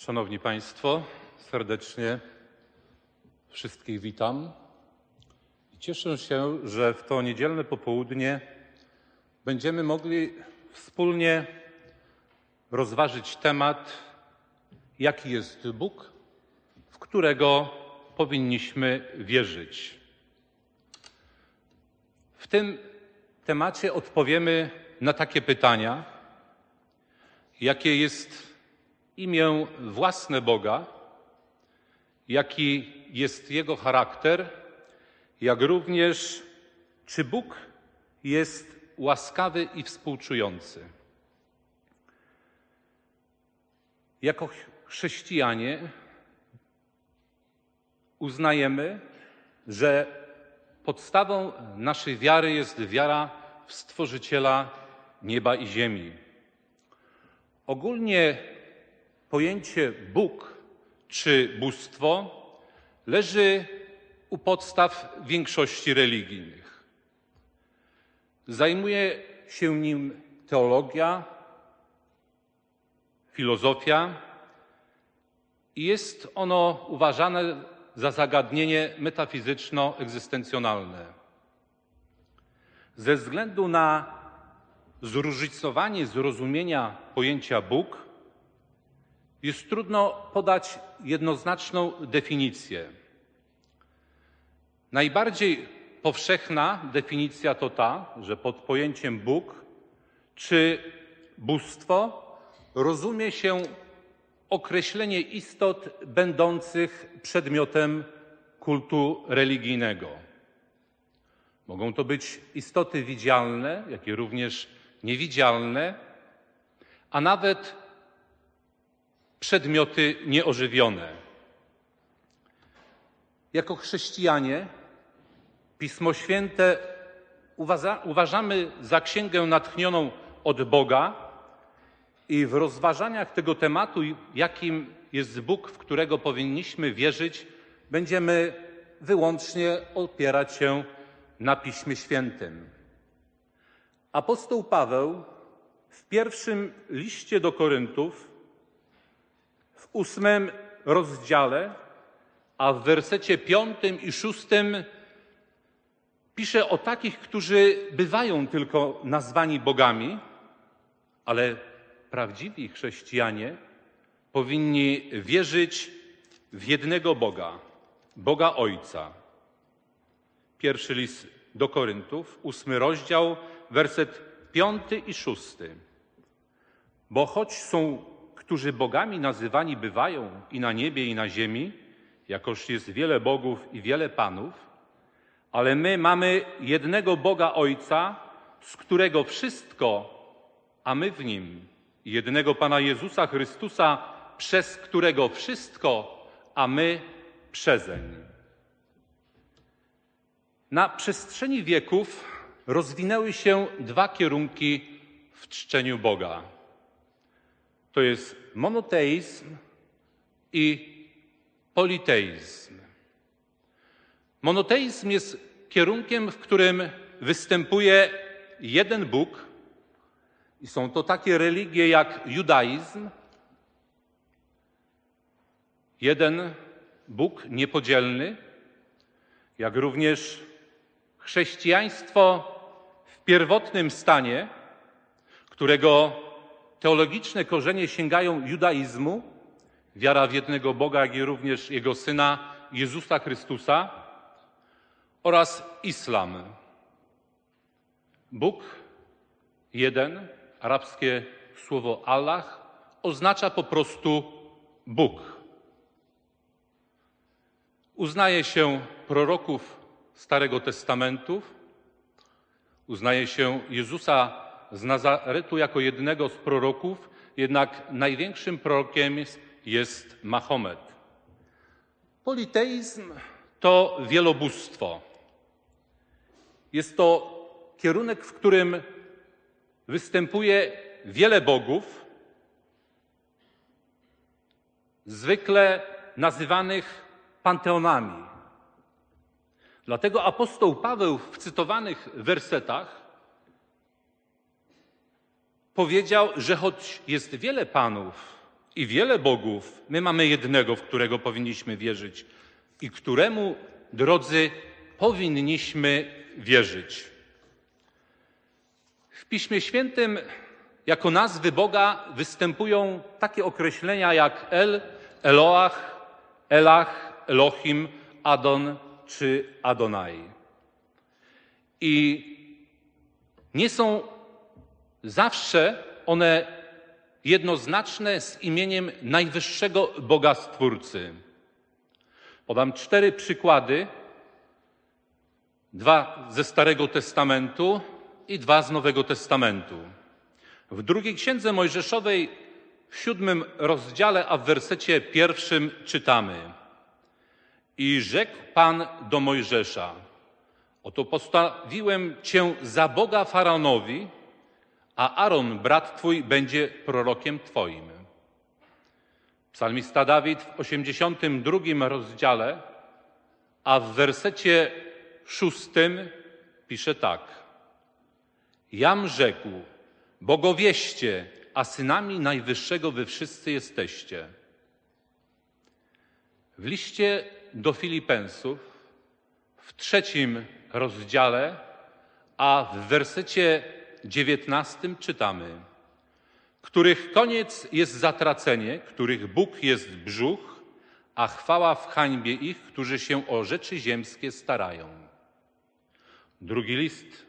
Szanowni Państwo, serdecznie wszystkich witam. Cieszę się, że w to niedzielne popołudnie będziemy mogli wspólnie rozważyć temat, jaki jest Bóg, w którego powinniśmy wierzyć. W tym temacie odpowiemy na takie pytania, jakie jest imię własne Boga, jaki jest Jego charakter, jak również czy Bóg jest łaskawy i współczujący. Jako chrześcijanie uznajemy, że podstawą naszej wiary jest wiara w Stworzyciela nieba i ziemi. Ogólnie pojęcie Bóg czy bóstwo leży u podstaw większości religijnych. Zajmuje się nim teologia, filozofia i jest ono uważane za zagadnienie metafizyczno-egzystencjonalne. Ze względu na zróżnicowanie zrozumienia pojęcia Bóg, jest trudno podać jednoznaczną definicję. Najbardziej powszechna definicja to ta, że pod pojęciem Bóg czy bóstwo rozumie się określenie istot będących przedmiotem kultu religijnego. Mogą to być istoty widzialne, jak i również niewidzialne, a nawet przedmioty nieożywione. Jako chrześcijanie Pismo Święte uważa, uważamy za księgę natchnioną od Boga i w rozważaniach tego tematu, jakim jest Bóg, w którego powinniśmy wierzyć, będziemy wyłącznie opierać się na Piśmie Świętym. Apostoł Paweł w pierwszym liście do Koryntów, w ósmym rozdziale, a w wersecie piątym i szóstym pisze o takich, którzy bywają tylko nazwani bogami, ale prawdziwi chrześcijanie powinni wierzyć w jednego Boga, Boga Ojca. Pierwszy list do Koryntów, ósmy rozdział, werset piąty i szósty. Bo choć są, którzy bogami nazywani bywają i na niebie, i na ziemi, jakoż jest wiele bogów i wiele panów, ale my mamy jednego Boga Ojca, z którego wszystko, a my w nim, jednego Pana Jezusa Chrystusa, przez którego wszystko, a my przezeń. Na przestrzeni wieków rozwinęły się dwa kierunki w czczeniu Boga. To jest monoteizm i politeizm. Monoteizm jest kierunkiem, w którym występuje jeden Bóg, i są to takie religie jak judaizm, jeden Bóg niepodzielny, jak również chrześcijaństwo w pierwotnym stanie, którego teologiczne korzenie sięgają judaizmu, wiara w jednego Boga, jak i również Jego Syna Jezusa Chrystusa oraz islam. Bóg jeden, arabskie słowo Allah, oznacza po prostu Bóg. Uznaje się proroków Starego Testamentu, uznaje się Jezusa z Nazaretu jako jednego z proroków, jednak największym prorokiem jest Mahomet. Politeizm to wielobóstwo. Jest to kierunek, w którym występuje wiele bogów, zwykle nazywanych panteonami. Dlatego apostoł Paweł w cytowanych wersetach powiedział, że choć jest wiele panów, i wiele bogów. My mamy jednego, w którego powinniśmy wierzyć i któremu, drodzy, powinniśmy wierzyć. W Piśmie Świętym jako nazwy Boga występują takie określenia jak El, Eloach, Elach, Elohim, Adon czy Adonai. I nie są zawsze one jednoznaczne z imieniem najwyższego Boga Stwórcy. Podam cztery przykłady, dwa ze Starego Testamentu i dwa z Nowego Testamentu. W drugiej księdze Mojżeszowej, w siódmym rozdziale, a w wersecie pierwszym czytamy: I rzekł Pan do Mojżesza: Oto postawiłem cię za Boga faraonowi, a Aaron, brat twój, będzie prorokiem twoim. Psalmista Dawid w 82 rozdziale, a w wersecie szóstym pisze tak. Jam rzekł, Bogowieście, a synami Najwyższego wy wszyscy jesteście. W liście do Filipensów w trzecim rozdziale, a w wersecie dziewiętnastym czytamy, których koniec jest zatracenie, których Bóg jest brzuch, a chwała w hańbie ich, którzy się o rzeczy ziemskie starają. Drugi list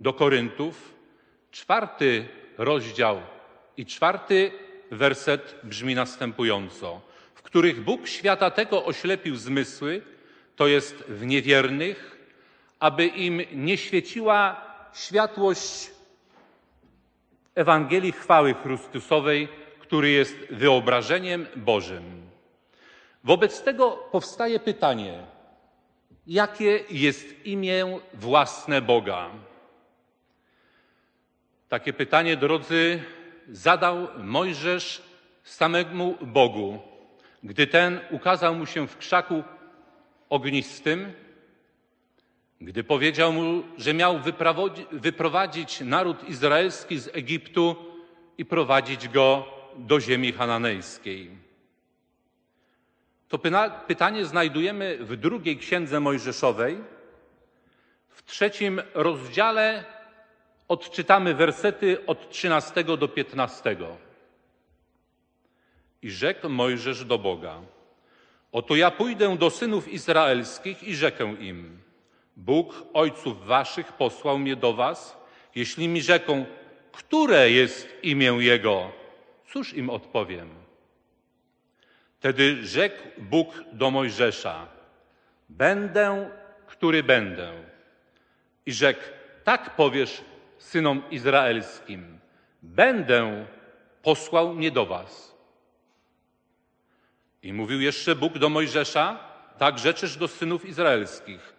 do Koryntów, czwarty rozdział i czwarty werset brzmi następująco: W których Bóg świata tego oślepił zmysły, to jest w niewiernych, aby im nie świeciła światłość Ewangelii chwały Chrystusowej, który jest wyobrażeniem Bożym. Wobec tego powstaje pytanie, jakie jest imię własne Boga? Takie pytanie, drodzy, zadał Mojżesz samemu Bogu, gdy ten ukazał mu się w krzaku ognistym, gdy powiedział mu, że miał wyprowadzić naród izraelski z Egiptu i prowadzić go do ziemi hananejskiej. To pytanie znajdujemy w drugiej księdze Mojżeszowej, w trzecim rozdziale odczytamy wersety od 13 do 15. I rzekł Mojżesz do Boga: Oto ja pójdę do synów izraelskich i rzekę im: Bóg ojców waszych posłał mnie do was. Jeśli mi rzeką, które jest imię Jego, cóż im odpowiem? Wtedy rzekł Bóg do Mojżesza: Będę, który będę. I rzekł: Tak powiesz synom izraelskim: Będę posłał mnie do was. I mówił jeszcze Bóg do Mojżesza: Tak rzeczysz do synów izraelskich.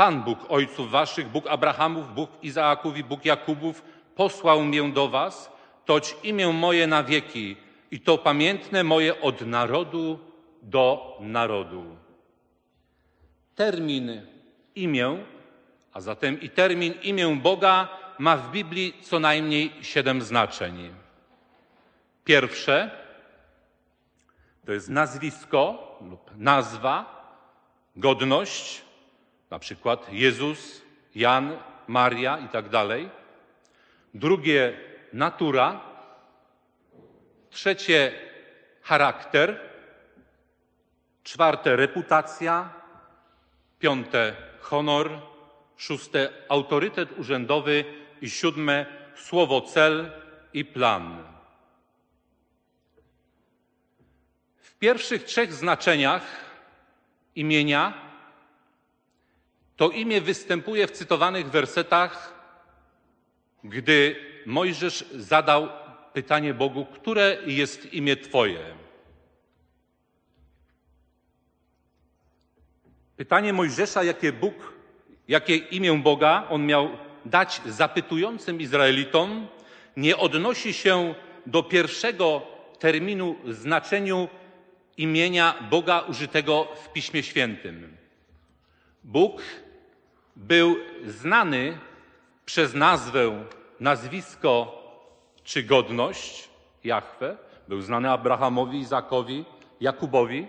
Pan Bóg ojców waszych, Bóg Abrahamów, Bóg Izaaków i Bóg Jakubów posłał mię do was, toć imię moje na wieki i to pamiętne moje od narodu do narodu. Termin imię, a zatem i termin imię Boga ma w Biblii co najmniej siedem znaczeń. Pierwsze to jest nazwisko lub nazwa, godność, na przykład Jezus, Jan, Maria i tak dalej. Drugie natura. Trzecie charakter. Czwarte reputacja. Piąte honor. Szóste autorytet urzędowy i siódme słowo cel i plan. W pierwszych trzech znaczeniach imienia to imię występuje w cytowanych wersetach, gdy Mojżesz zadał pytanie Bogu, które jest imię Twoje? Pytanie Mojżesza, jakie Bóg, jakie imię Boga on miał dać zapytującym Izraelitom, nie odnosi się do pierwszego terminu znaczeniu imienia Boga użytego w Piśmie Świętym. Bóg był znany przez nazwę, nazwisko czy godność Jahwe, Był znany Abrahamowi, Izakowi, Jakubowi,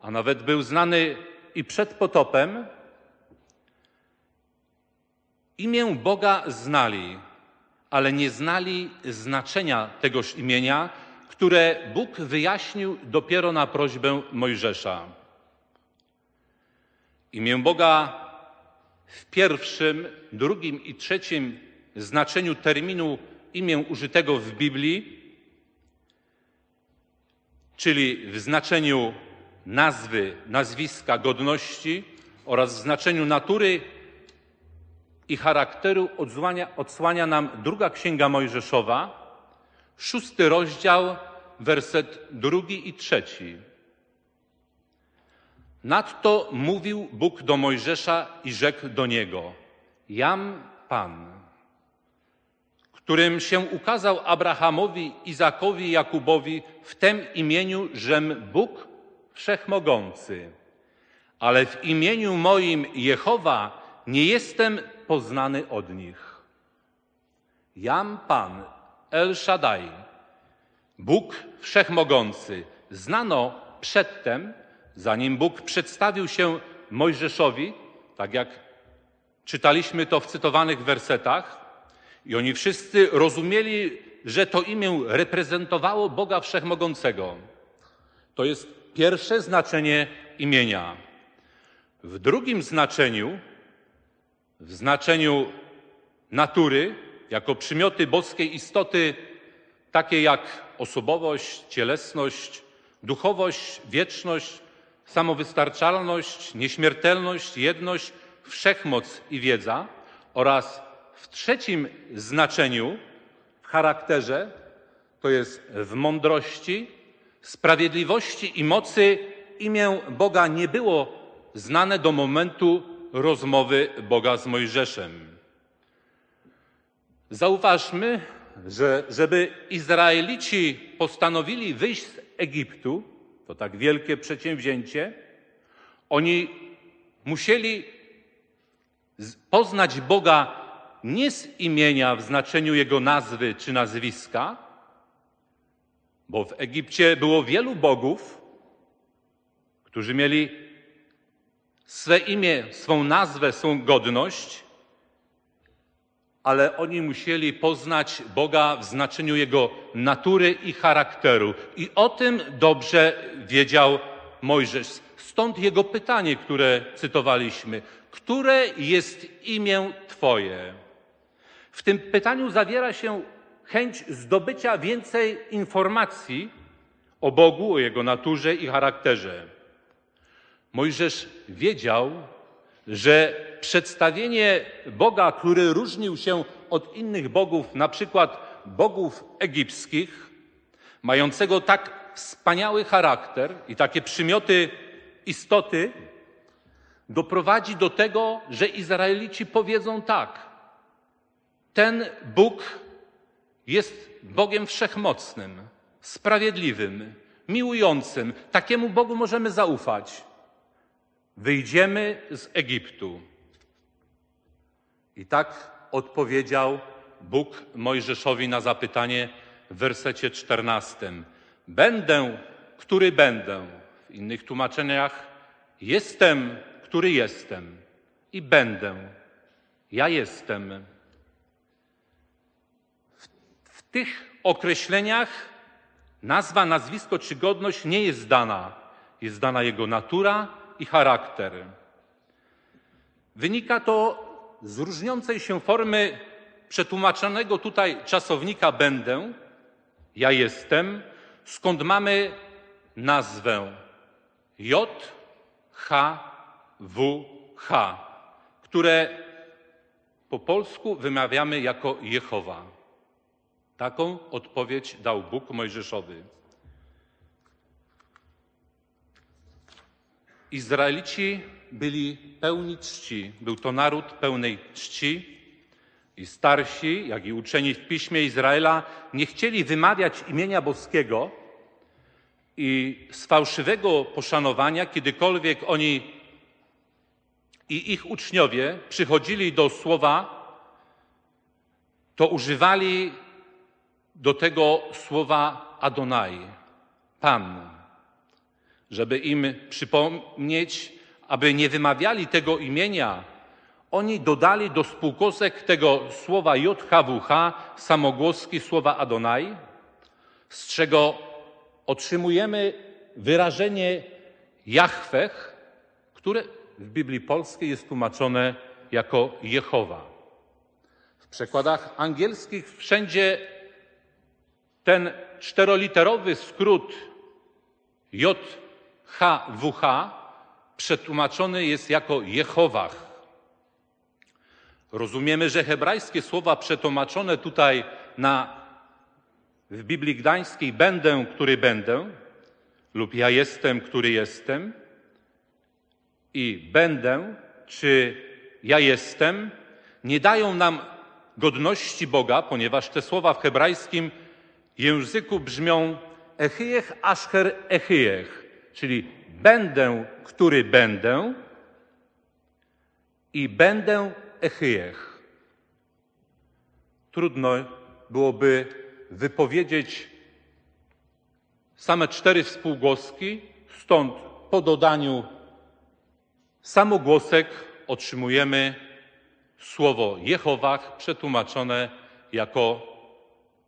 a nawet był znany i przed potopem. Imię Boga znali, ale nie znali znaczenia tegoż imienia, które Bóg wyjaśnił dopiero na prośbę Mojżesza. Imię Boga w pierwszym, drugim i trzecim znaczeniu terminu imię użytego w Biblii, czyli w znaczeniu nazwy, nazwiska, godności oraz w znaczeniu natury i charakteru odsłania, odsłania nam druga księga Mojżeszowa, szósty rozdział, werset drugi i trzeci. Nadto mówił Bóg do Mojżesza i rzekł do niego: Jam Pan, którym się ukazał Abrahamowi, Izakowi Jakubowi w tym imieniu, żem Bóg Wszechmogący. Ale w imieniu moim Jehowa nie jestem poznany od nich. Jam Pan, El Shaddai, Bóg Wszechmogący. Znano przedtem, zanim Bóg przedstawił się Mojżeszowi, tak jak czytaliśmy to w cytowanych wersetach, i oni wszyscy rozumieli, że to imię reprezentowało Boga Wszechmogącego. To jest pierwsze znaczenie imienia. W drugim znaczeniu, w znaczeniu natury, jako przymioty boskiej istoty, takie jak osobowość, cielesność, duchowość, wieczność, samowystarczalność, nieśmiertelność, jedność, wszechmoc i wiedza oraz w trzecim znaczeniu, w charakterze, to jest w mądrości, sprawiedliwości i mocy imię Boga nie było znane do momentu rozmowy Boga z Mojżeszem. Zauważmy, że żeby Izraelici postanowili wyjść z Egiptu, to tak wielkie przedsięwzięcie, oni musieli poznać Boga nie z imienia w znaczeniu Jego nazwy czy nazwiska, bo w Egipcie było wielu bogów, którzy mieli swe imię, swą nazwę, swą godność, ale oni musieli poznać Boga w znaczeniu Jego natury i charakteru. I o tym dobrze wiedział Mojżesz. Stąd jego pytanie, które cytowaliśmy. Które jest imię Twoje? W tym pytaniu zawiera się chęć zdobycia więcej informacji o Bogu, o Jego naturze i charakterze. Mojżesz wiedział, że przedstawienie Boga, który różnił się od innych bogów, na przykład bogów egipskich, mającego tak wspaniały charakter i takie przymioty istoty, doprowadzi do tego, że Izraelici powiedzą tak. Ten Bóg jest Bogiem wszechmocnym, sprawiedliwym, miłującym. Takiemu Bogu możemy zaufać. Wyjdziemy z Egiptu. I tak odpowiedział Bóg Mojżeszowi na zapytanie w wersecie czternastym. Będę, który będę. W innych tłumaczeniach jestem, który jestem. I będę. Ja jestem. W, w tych określeniach nazwa, nazwisko czy godność nie jest dana. Jest dana jego natura i charakter. Wynika to z różniącej się formy przetłumaczonego tutaj czasownika będę, ja jestem, skąd mamy nazwę J, H, W, H, które po polsku wymawiamy jako Jehowa. Taką odpowiedź dał Bóg Mojżeszowy. Izraelici byli pełni czci. Był to naród pełnej czci i starsi, jak i uczeni w piśmie Izraela nie chcieli wymawiać imienia boskiego i z fałszywego poszanowania, kiedykolwiek oni i ich uczniowie przychodzili do słowa, to używali do tego słowa Adonai, Pan, żeby im przypomnieć, aby nie wymawiali tego imienia, oni dodali do spółkosek tego słowa JHWH samogłoski słowa Adonai, z czego otrzymujemy wyrażenie Jahwech, które w Biblii Polskiej jest tłumaczone jako Jehowa. W przekładach angielskich wszędzie ten czteroliterowy skrót JHWH przetłumaczony jest jako Jehowach. Rozumiemy, że hebrajskie słowa przetłumaczone tutaj na, w Biblii Gdańskiej będę, który będę, lub ja jestem, który jestem, i będę, czy ja jestem, nie dają nam godności Boga, ponieważ te słowa w hebrajskim języku brzmią echyjech asher echyjech, czyli będę, który będę i będę echyjech. Trudno byłoby wypowiedzieć same cztery współgłoski, stąd po dodaniu samogłosek otrzymujemy słowo Jehowach przetłumaczone jako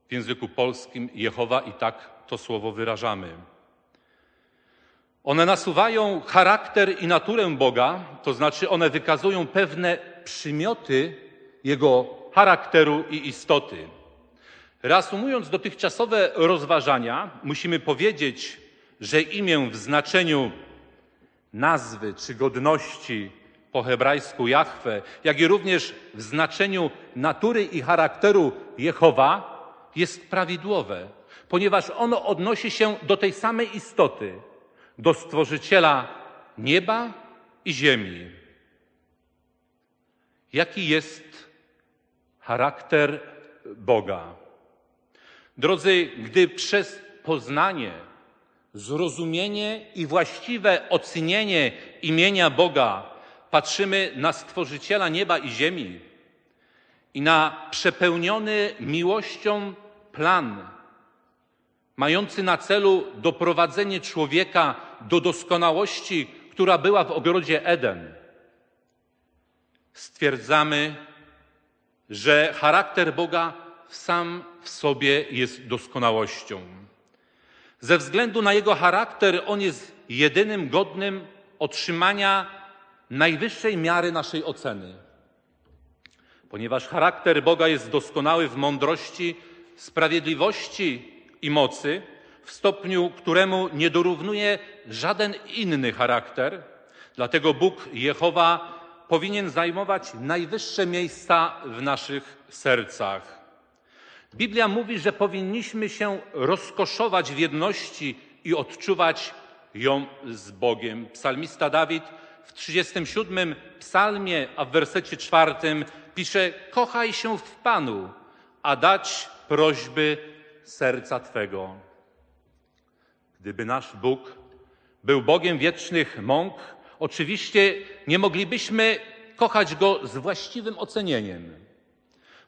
w języku polskim Jehowa i tak to słowo wyrażamy. One nasuwają charakter i naturę Boga, to znaczy one wykazują pewne przymioty Jego charakteru i istoty. Reasumując dotychczasowe rozważania, musimy powiedzieć, że imię w znaczeniu nazwy czy godności po hebrajsku Jahwe, jak i również w znaczeniu natury i charakteru Jehowa jest prawidłowe, ponieważ ono odnosi się do tej samej istoty, do Stworzyciela nieba i ziemi. Jaki jest charakter Boga? Drodzy, gdy przez poznanie, zrozumienie i właściwe ocenienie imienia Boga patrzymy na Stworzyciela nieba i ziemi i na przepełniony miłością plan, mający na celu doprowadzenie człowieka do doskonałości, która była w ogrodzie Eden, stwierdzamy, że charakter Boga sam w sobie jest doskonałością. Ze względu na jego charakter, on jest jedynym godnym otrzymania najwyższej miary naszej oceny. Ponieważ charakter Boga jest doskonały w mądrości, sprawiedliwości i mocy, w stopniu, któremu nie dorównuje żaden inny charakter, dlatego Bóg Jehowa powinien zajmować najwyższe miejsca w naszych sercach. Biblia mówi, że powinniśmy się rozkoszować w jedności i odczuwać ją z Bogiem. Psalmista Dawid w 37 psalmie, a w wersecie czwartym pisze: Kochaj się w Panu, a dać prośby serca Twego. Gdyby nasz Bóg był Bogiem wiecznych mąk, oczywiście nie moglibyśmy kochać Go z właściwym ocenieniem.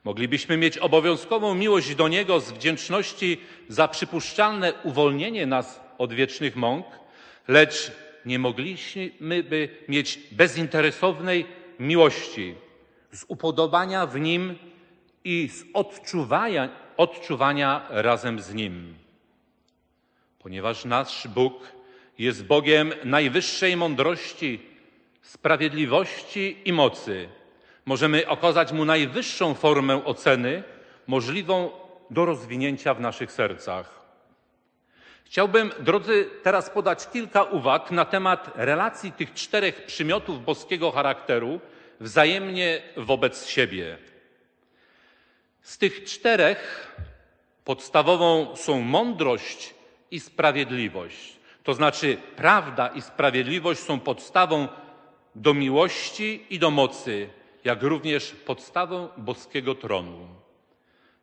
Moglibyśmy mieć obowiązkową miłość do Niego z wdzięczności za przypuszczalne uwolnienie nas od wiecznych mąk, lecz nie mogliśmy by mieć bezinteresownej miłości, z upodobania w Nim i z odczuwania, odczuwania razem z Nim. Ponieważ nasz Bóg jest Bogiem najwyższej mądrości, sprawiedliwości i mocy, możemy okazać Mu najwyższą formę oceny możliwą do rozwinięcia w naszych sercach. Chciałbym, drodzy, teraz podać kilka uwag na temat relacji tych czterech przymiotów boskiego charakteru wzajemnie wobec siebie. Z tych czterech podstawową są mądrość i sprawiedliwość. To znaczy, prawda i sprawiedliwość są podstawą do miłości i do mocy, jak również podstawą boskiego tronu.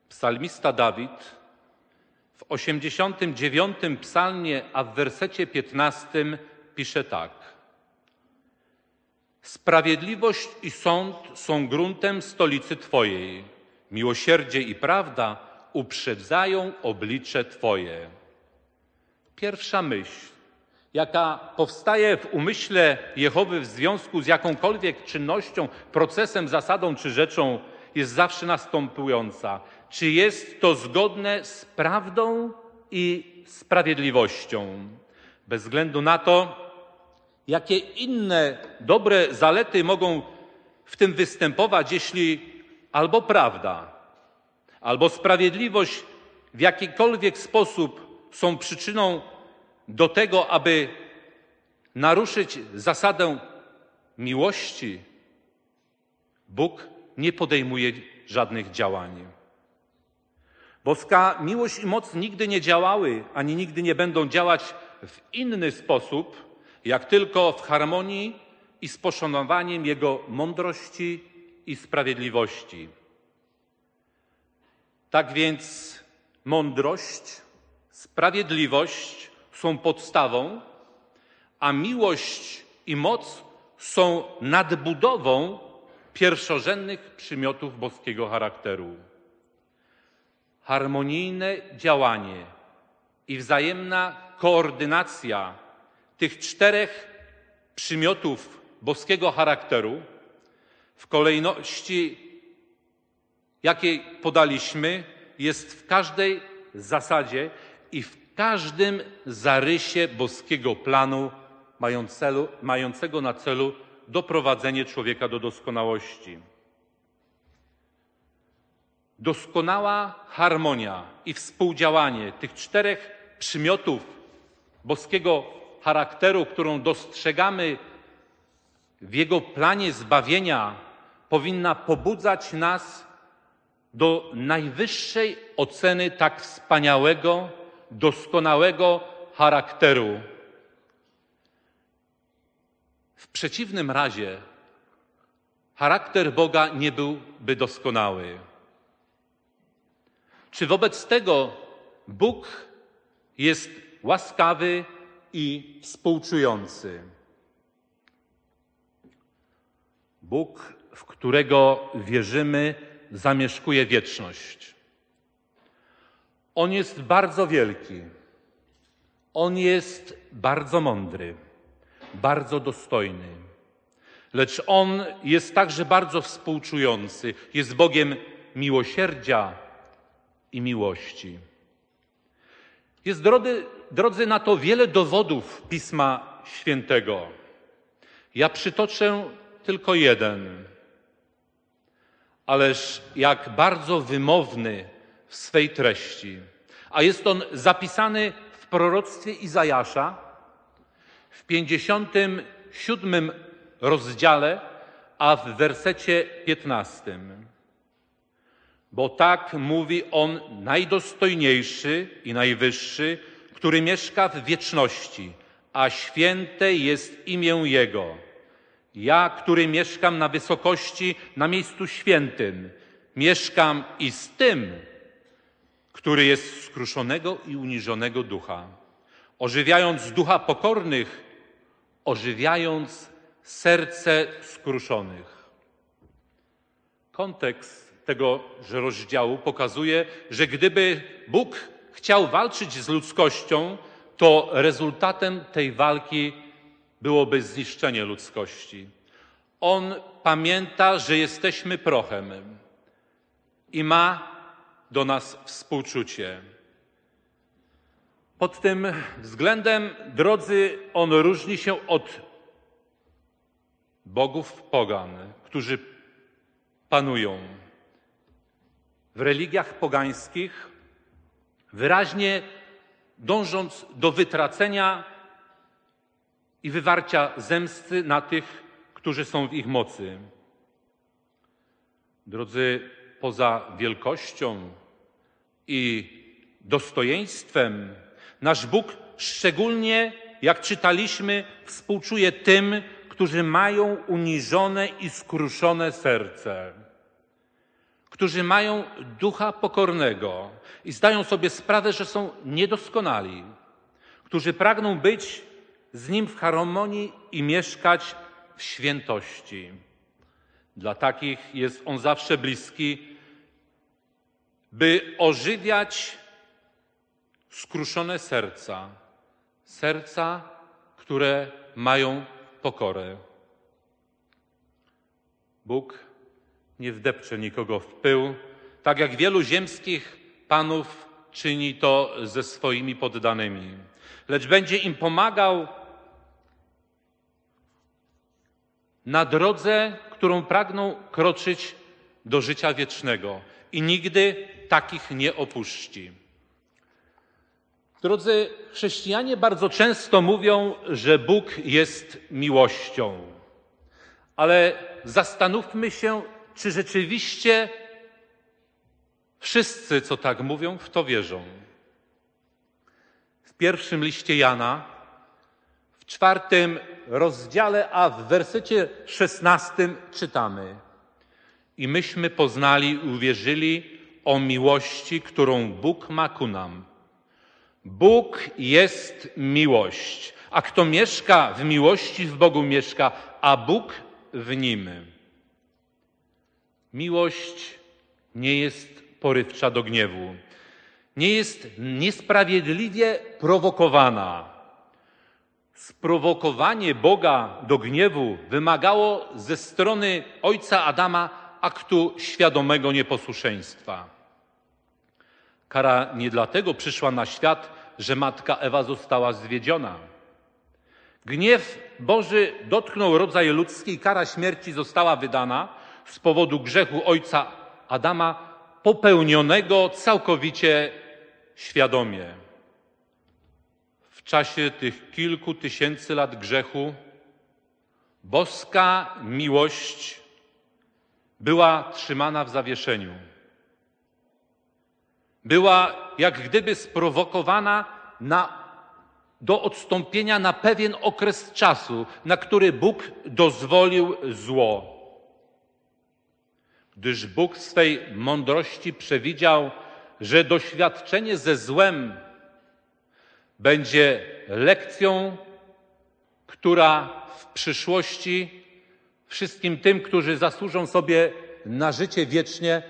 Psalmista Dawid w 89 psalmie, a w wersecie 15 pisze tak. Sprawiedliwość i sąd są gruntem stolicy Twojej. Miłosierdzie i prawda uprzedzają oblicze Twoje. Pierwsza myśl, jaka powstaje w umyśle Jehowy w związku z jakąkolwiek czynnością, procesem, zasadą czy rzeczą, jest zawsze następująca. Czy jest to zgodne z prawdą i sprawiedliwością? Bez względu na to, jakie inne dobre zalety mogą w tym występować, jeśli albo prawda, albo sprawiedliwość w jakikolwiek sposób są przyczyną do tego, aby naruszyć zasadę miłości, Bóg nie podejmuje żadnych działań. Boska miłość i moc nigdy nie działały, ani nigdy nie będą działać w inny sposób, jak tylko w harmonii i z poszanowaniem Jego mądrości i sprawiedliwości. Tak więc mądrość, sprawiedliwość są podstawą, a miłość i moc są nadbudową pierwszorzędnych przymiotów boskiego charakteru. Harmonijne działanie i wzajemna koordynacja tych czterech przymiotów boskiego charakteru w kolejności, jakiej podaliśmy, jest w każdej zasadzie i w każdym zarysie boskiego planu mającego na celu doprowadzenie człowieka do doskonałości. Doskonała harmonia i współdziałanie tych czterech przymiotów boskiego charakteru, którą dostrzegamy w Jego planie zbawienia, powinna pobudzać nas do najwyższej oceny tak wspaniałego, doskonałego charakteru. W przeciwnym razie charakter Boga nie byłby doskonały. Czy wobec tego Bóg jest łaskawy i współczujący? Bóg, w którego wierzymy, zamieszkuje wieczność. On jest bardzo wielki. On jest bardzo mądry, bardzo dostojny. Lecz On jest także bardzo współczujący. Jest Bogiem miłosierdzia i miłości. Jest, drodzy, drodzy, na to wiele dowodów Pisma Świętego. Ja przytoczę tylko jeden. Ależ jak bardzo wymowny w swej treści. A jest on zapisany w proroctwie Izajasza w 57 rozdziale, a w wersecie 15. Bo tak mówi on najdostojniejszy i najwyższy, który mieszka w wieczności, a święte jest imię Jego. Ja, który mieszkam na wysokości, na miejscu świętym, mieszkam i z tym, który jest skruszonego i uniżonego ducha, ożywiając ducha pokornych, ożywiając serce skruszonych. Kontekst tego rozdziału pokazuje, że gdyby Bóg chciał walczyć z ludzkością, to rezultatem tej walki byłoby zniszczenie ludzkości. On pamięta, że jesteśmy prochem i ma do nas współczucie. Pod tym względem, drodzy, on różni się od bogów pogan, którzy panują. W religiach pogańskich, wyraźnie dążąc do wytracenia i wywarcia zemsty na tych, którzy są w ich mocy. Drodzy, poza wielkością i dostojeństwem, nasz Bóg szczególnie, jak czytaliśmy, współczuje tym, którzy mają uniżone i skruszone serce, którzy mają ducha pokornego i zdają sobie sprawę, że są niedoskonali, którzy pragną być z Nim w harmonii i mieszkać w świętości. Dla takich jest On zawsze bliski, by ożywiać skruszone serca, serca, które mają pokorę. Bóg nie wdepcze nikogo w pył, tak jak wielu ziemskich panów czyni to ze swoimi poddanymi, lecz będzie im pomagał na drodze, którą pragną kroczyć do życia wiecznego i nigdy takich nie opuści. Drodzy chrześcijanie bardzo często mówią, że Bóg jest miłością. Ale zastanówmy się, czy rzeczywiście wszyscy, co tak mówią, w to wierzą. W pierwszym liście Jana, czwartym rozdziale, a w wersecie szesnastym czytamy: I myśmy poznali uwierzyli o miłości, którą Bóg ma ku nam. Bóg jest miłość, a kto mieszka w miłości, w Bogu mieszka, a Bóg w nim. Miłość nie jest porywcza do gniewu, nie jest niesprawiedliwie prowokowana. Sprowokowanie Boga do gniewu wymagało ze strony ojca Adama aktu świadomego nieposłuszeństwa. Kara nie dlatego przyszła na świat, że matka Ewa została zwiedziona. Gniew Boży dotknął rodzaj ludzki i kara śmierci została wydana z powodu grzechu ojca Adama, popełnionego całkowicie świadomie. Czasie tych kilku tysięcy lat grzechu boska miłość była trzymana w zawieszeniu. Była jak gdyby sprowokowana na, do odstąpienia na pewien okres czasu, na który Bóg dozwolił zło. Gdyż Bóg w swej mądrości przewidział, że doświadczenie ze złem będzie lekcją, która w przyszłości wszystkim tym, którzy zasłużą sobie na życie wiecznie,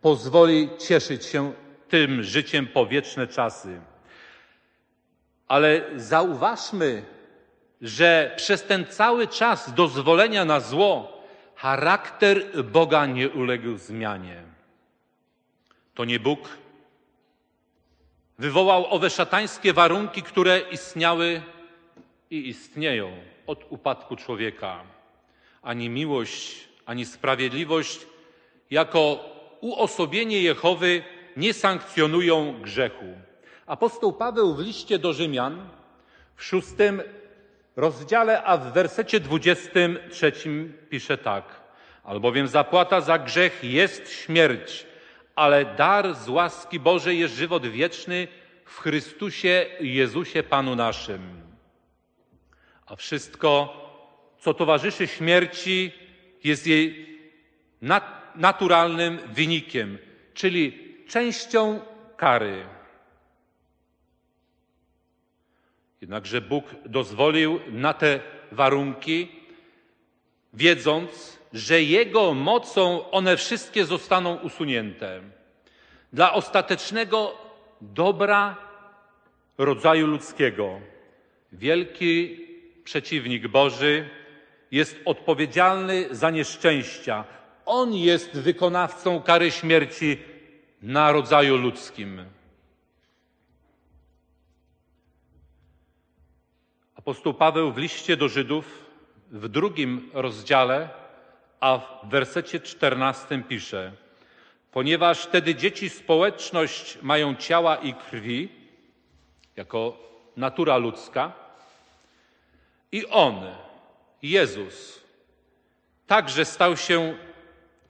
pozwoli cieszyć się tym życiem po wieczne czasy. Ale zauważmy, że przez ten cały czas dozwolenia na zło charakter Boga nie uległ zmianie. To nie Bóg wywołał owe szatańskie warunki, które istniały i istnieją od upadku człowieka. Ani miłość, ani sprawiedliwość jako uosobienie Jehowy nie sankcjonują grzechu. Apostoł Paweł w liście do Rzymian w szóstym rozdziale, a w wersecie dwudziestym trzecim pisze tak. Albowiem zapłata za grzech jest śmierć, ale dar z łaski Bożej jest żywot wieczny w Chrystusie Jezusie Panu naszym. A wszystko, co towarzyszy śmierci, jest jej naturalnym wynikiem, czyli częścią kary. Jednakże Bóg dozwolił na te warunki, wiedząc, że Jego mocą one wszystkie zostaną usunięte. Dla ostatecznego dobra rodzaju ludzkiego. Wielki przeciwnik Boży jest odpowiedzialny za nieszczęścia. On jest wykonawcą kary śmierci na rodzaju ludzkim. Apostoł Paweł w liście do Żydów w drugim rozdziale, a w wersecie czternastym pisze: Ponieważ wtedy dzieci społeczność mają ciała i krwi, jako natura ludzka, i On, Jezus, także stał się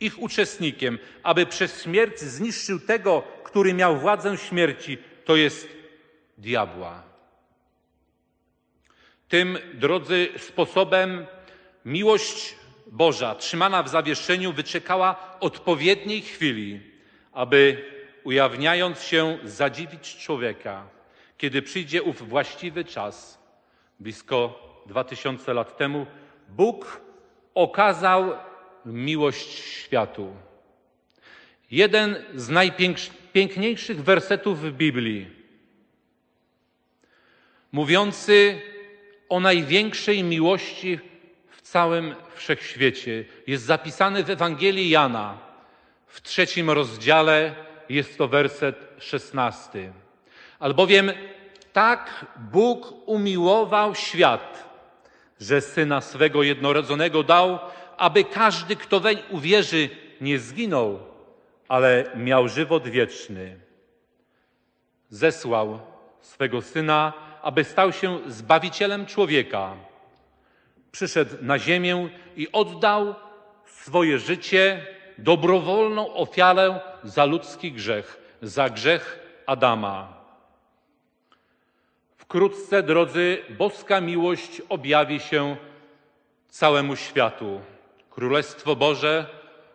ich uczestnikiem, aby przez śmierć zniszczył tego, który miał władzę śmierci, to jest diabła. Tym, drodzy, sposobem miłość Boża, trzymana w zawieszeniu, wyczekała odpowiedniej chwili, aby ujawniając się, zadziwić człowieka, kiedy przyjdzie ów właściwy czas. Blisko dwa tysiące lat temu Bóg okazał miłość światu. jeden z najpiękniejszych wersetów w Biblii, mówiący o największej miłości całym wszechświecie. Jest zapisany w Ewangelii Jana w trzecim rozdziale, jest to werset szesnasty. Albowiem tak Bóg umiłował świat, że Syna swego jednorodzonego dał, aby każdy, kto weń uwierzy, nie zginął, ale miał żywot wieczny. Zesłał swego Syna, aby stał się Zbawicielem człowieka. Przyszedł na ziemię i oddał swoje życie, dobrowolną ofiarę za ludzki grzech, za grzech Adama. Wkrótce, drodzy, boska miłość objawi się całemu światu. Królestwo Boże,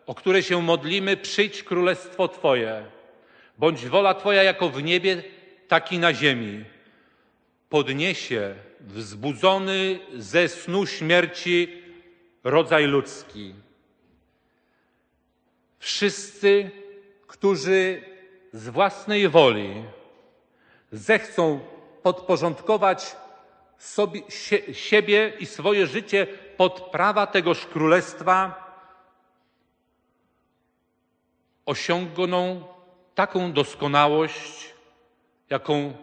o które się modlimy, przyjdź królestwo Twoje. Bądź wola Twoja jako w niebie, tak i na ziemi. Podniesie wzbudzony ze snu śmierci rodzaj ludzki. Wszyscy, którzy z własnej woli zechcą podporządkować sobie, sie, siebie i swoje życie pod prawa tegoż królestwa, osiągną taką doskonałość, jaką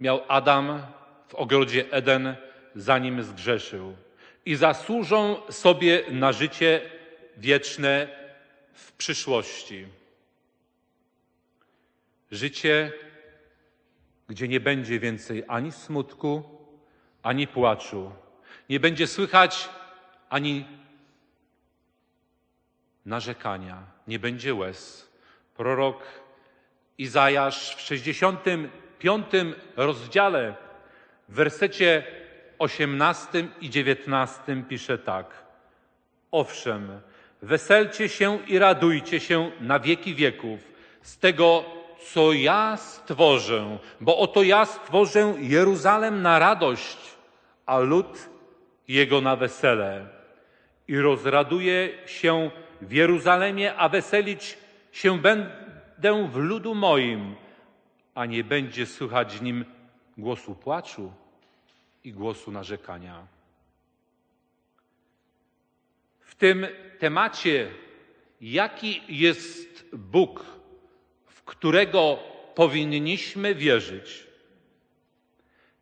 miał Adam w ogrodzie Eden, zanim zgrzeszył. I zasłużą sobie na życie wieczne w przyszłości. Życie gdzie nie będzie więcej ani smutku, ani płaczu. Nie będzie słychać ani narzekania, nie będzie łez. Prorok Izajasz w 65 rozdziale, w wersecie 18 i 19 pisze tak. Owszem, weselcie się i radujcie się na wieki wieków z tego co ja stworzę, bo oto ja stworzę Jeruzalem na radość, a lud jego na wesele. I rozraduję się w Jeruzalemie, a weselić się będę w ludu moim, a nie będzie słychać w nim głosu płaczu i głosu narzekania. W tym temacie, jaki jest Bóg, którego powinniśmy wierzyć.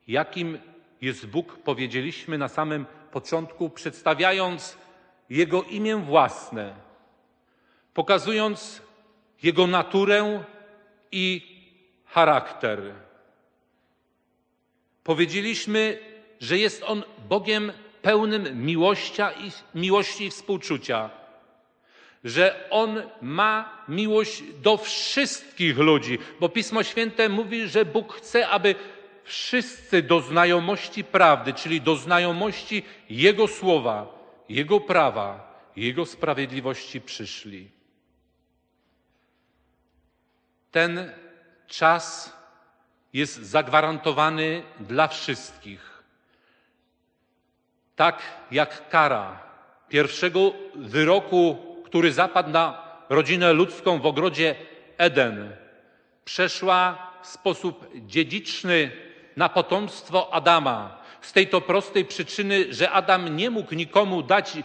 Jakim jest Bóg, powiedzieliśmy na samym początku, przedstawiając Jego imię własne, pokazując Jego naturę i charakter. Powiedzieliśmy, że jest On Bogiem pełnym miłości i, miłości i współczucia że On ma miłość do wszystkich ludzi, bo Pismo Święte mówi, że Bóg chce, aby wszyscy do znajomości prawdy, czyli do znajomości Jego słowa, Jego prawa, Jego sprawiedliwości przyszli. Ten czas jest zagwarantowany dla wszystkich. Tak jak kara pierwszego wyroku który zapadł na rodzinę ludzką w ogrodzie Eden, przeszła w sposób dziedziczny na potomstwo Adama. Z tej to prostej przyczyny, że Adam nie mógł nikomu dać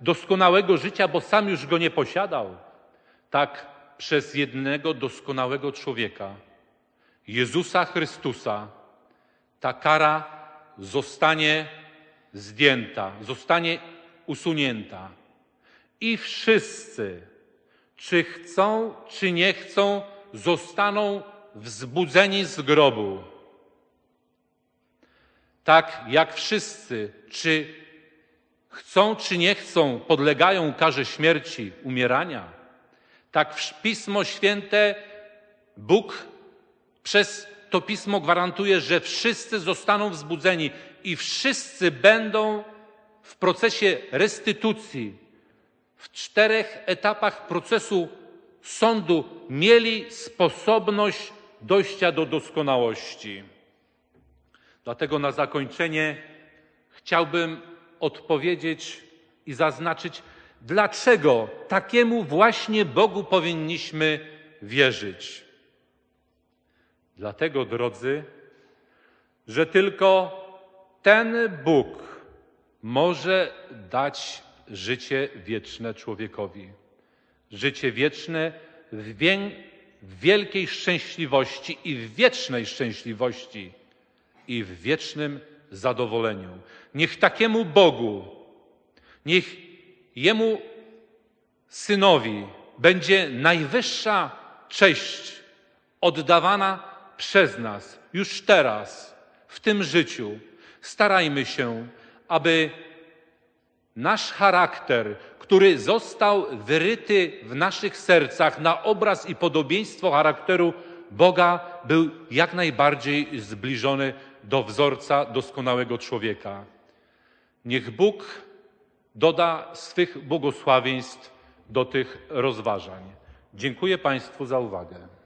doskonałego życia, bo sam już go nie posiadał. Tak przez jednego doskonałego człowieka, Jezusa Chrystusa, ta kara zostanie zdjęta, zostanie usunięta i wszyscy, czy chcą, czy nie chcą, zostaną wzbudzeni z grobu. Tak jak wszyscy, czy chcą, czy nie chcą, podlegają karze śmierci, umierania. Tak Pismo Święte Bóg przez to Pismo gwarantuje, że wszyscy zostaną wzbudzeni i wszyscy będą w procesie restytucji, w czterech etapach procesu sądu mieli sposobność dojścia do doskonałości. Dlatego na zakończenie chciałbym odpowiedzieć i zaznaczyć, Dlaczego takiemu właśnie Bogu powinniśmy wierzyć? Dlatego, drodzy, że tylko ten Bóg może dać życie wieczne człowiekowi. Życie wieczne w, w wielkiej szczęśliwości i w wiecznej szczęśliwości i w wiecznym zadowoleniu. Niech takiemu Bogu, niech Jemu Synowi będzie najwyższa cześć oddawana przez nas już teraz, w tym życiu. Starajmy się, aby nasz charakter, który został wyryty w naszych sercach na obraz i podobieństwo charakteru Boga, był jak najbardziej zbliżony do wzorca doskonałego człowieka. Niech Bóg doda swych błogosławieństw do tych rozważań. Dziękuję Państwu za uwagę.